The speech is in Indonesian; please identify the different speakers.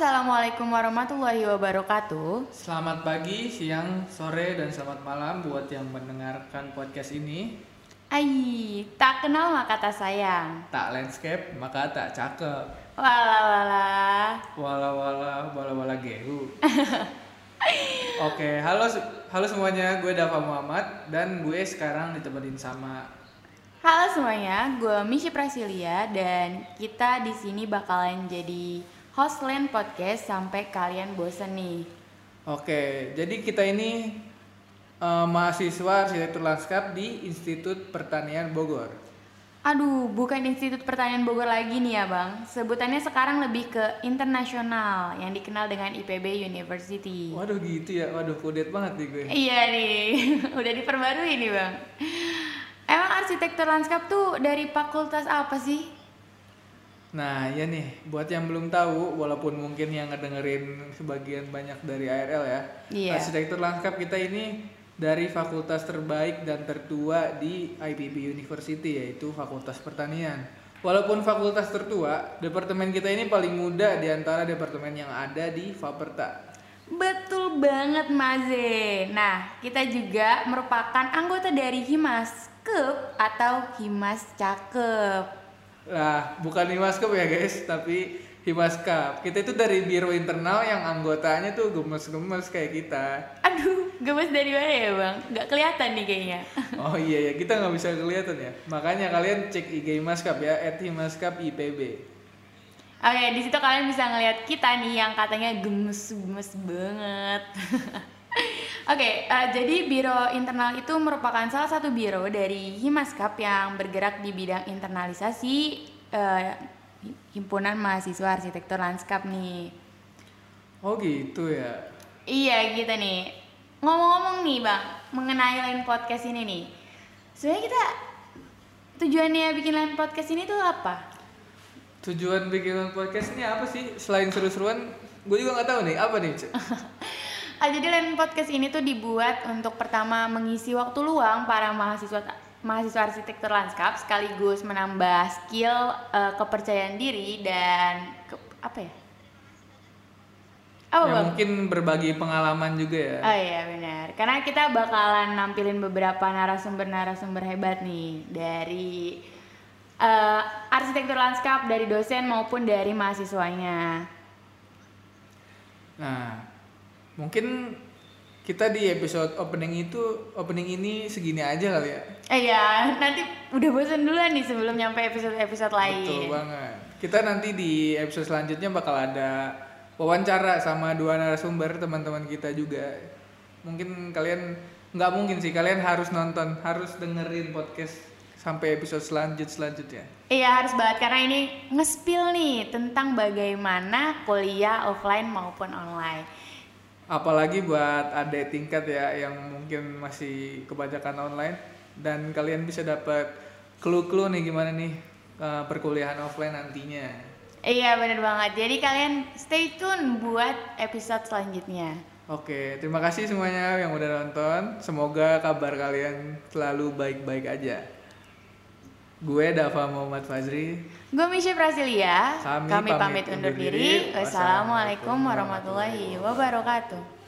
Speaker 1: Assalamualaikum warahmatullahi wabarakatuh.
Speaker 2: Selamat pagi, siang, sore, dan selamat malam buat yang mendengarkan podcast ini.
Speaker 1: Ai, tak kenal maka tak sayang.
Speaker 2: Tak landscape, maka tak cakep.
Speaker 1: Walah walah.
Speaker 2: Wala wala, wala wala gehu. Oke, halo halo semuanya, gue Dava Muhammad dan gue sekarang ditemenin sama
Speaker 1: Halo semuanya, gue Mishi Prasilia dan kita di sini bakalan jadi host Land Podcast sampai kalian bosen nih.
Speaker 2: Oke, jadi kita ini eh, mahasiswa arsitektur lanskap di Institut Pertanian Bogor.
Speaker 1: Aduh, bukan Institut Pertanian Bogor lagi nih ya bang. Sebutannya sekarang lebih ke internasional yang dikenal dengan IPB University.
Speaker 2: Waduh gitu ya, waduh kudet banget nih gue.
Speaker 1: Iya nih, udah diperbarui nih bang. Emang arsitektur lanskap tuh dari fakultas apa sih?
Speaker 2: Nah, ya nih, buat yang belum tahu, walaupun mungkin yang ngedengerin sebagian banyak dari ARL ya,
Speaker 1: Iya.
Speaker 2: arsitektur lanskap kita ini dari fakultas terbaik dan tertua di IPB University, yaitu Fakultas Pertanian. Walaupun fakultas tertua, departemen kita ini paling muda di antara departemen yang ada di Faperta.
Speaker 1: Betul banget Maze. Nah, kita juga merupakan anggota dari Himas Kep atau Himas Cakep.
Speaker 2: Lah, bukan Himaskap ya guys, tapi Himaskap. Kita itu dari biro internal yang anggotanya tuh gemes-gemes kayak kita.
Speaker 1: Aduh, gemes dari mana ya bang? Gak kelihatan nih kayaknya.
Speaker 2: Oh iya ya, kita nggak bisa kelihatan ya. Makanya kalian cek IG Himaskap ya, @himaskap IPB.
Speaker 1: Oke, di situ kalian bisa ngelihat kita nih yang katanya gemes-gemes banget. Oke, eh, jadi Biro Internal itu merupakan salah satu biro dari Himaskap yang bergerak di bidang internalisasi eh, himpunan mahasiswa arsitektur lanskap nih.
Speaker 2: Oh gitu ya.
Speaker 1: Iya gitu nih. Ngomong-ngomong nih bang, mengenai line podcast ini nih. Sebenarnya kita tujuannya bikin line podcast ini tuh apa?
Speaker 2: Tujuan bikin podcast ini apa sih? Selain seru-seruan, gue juga nggak tahu nih apa nih.
Speaker 1: Ah, jadi line podcast ini tuh dibuat untuk pertama mengisi waktu luang para mahasiswa mahasiswa arsitektur lanskap sekaligus menambah skill eh, kepercayaan diri dan ke- apa ya? Apa
Speaker 2: ya
Speaker 1: bang?
Speaker 2: mungkin berbagi pengalaman juga ya.
Speaker 1: Oh iya benar. Karena kita bakalan nampilin beberapa narasumber-narasumber hebat nih dari eh, arsitektur lanskap dari dosen maupun dari mahasiswanya.
Speaker 2: Nah, mungkin kita di episode opening itu opening ini segini aja kali ya.
Speaker 1: Eh ya, nanti udah bosan duluan nih sebelum nyampe episode-episode lain.
Speaker 2: Betul banget. Kita nanti di episode selanjutnya bakal ada wawancara sama dua narasumber teman-teman kita juga. Mungkin kalian nggak mungkin sih kalian harus nonton, harus dengerin podcast sampai episode selanjut selanjutnya.
Speaker 1: Iya harus banget karena ini nge-spill nih tentang bagaimana kuliah offline maupun online.
Speaker 2: Apalagi buat adik tingkat ya yang mungkin masih kebanyakan online dan kalian bisa dapat clue-clue nih gimana nih eh, perkuliahan offline nantinya.
Speaker 1: Iya bener banget. Jadi kalian stay tune buat episode selanjutnya.
Speaker 2: Oke, terima kasih semuanya yang udah nonton. Semoga kabar kalian selalu baik-baik aja. Gue Dava Muhammad Fazri.
Speaker 1: Gue Misha Prasilia.
Speaker 2: Kami
Speaker 1: Kami,
Speaker 2: pamit
Speaker 1: pamit undur
Speaker 2: undur
Speaker 1: diri.
Speaker 2: diri.
Speaker 1: Wassalamualaikum warahmatullahi wabarakatuh.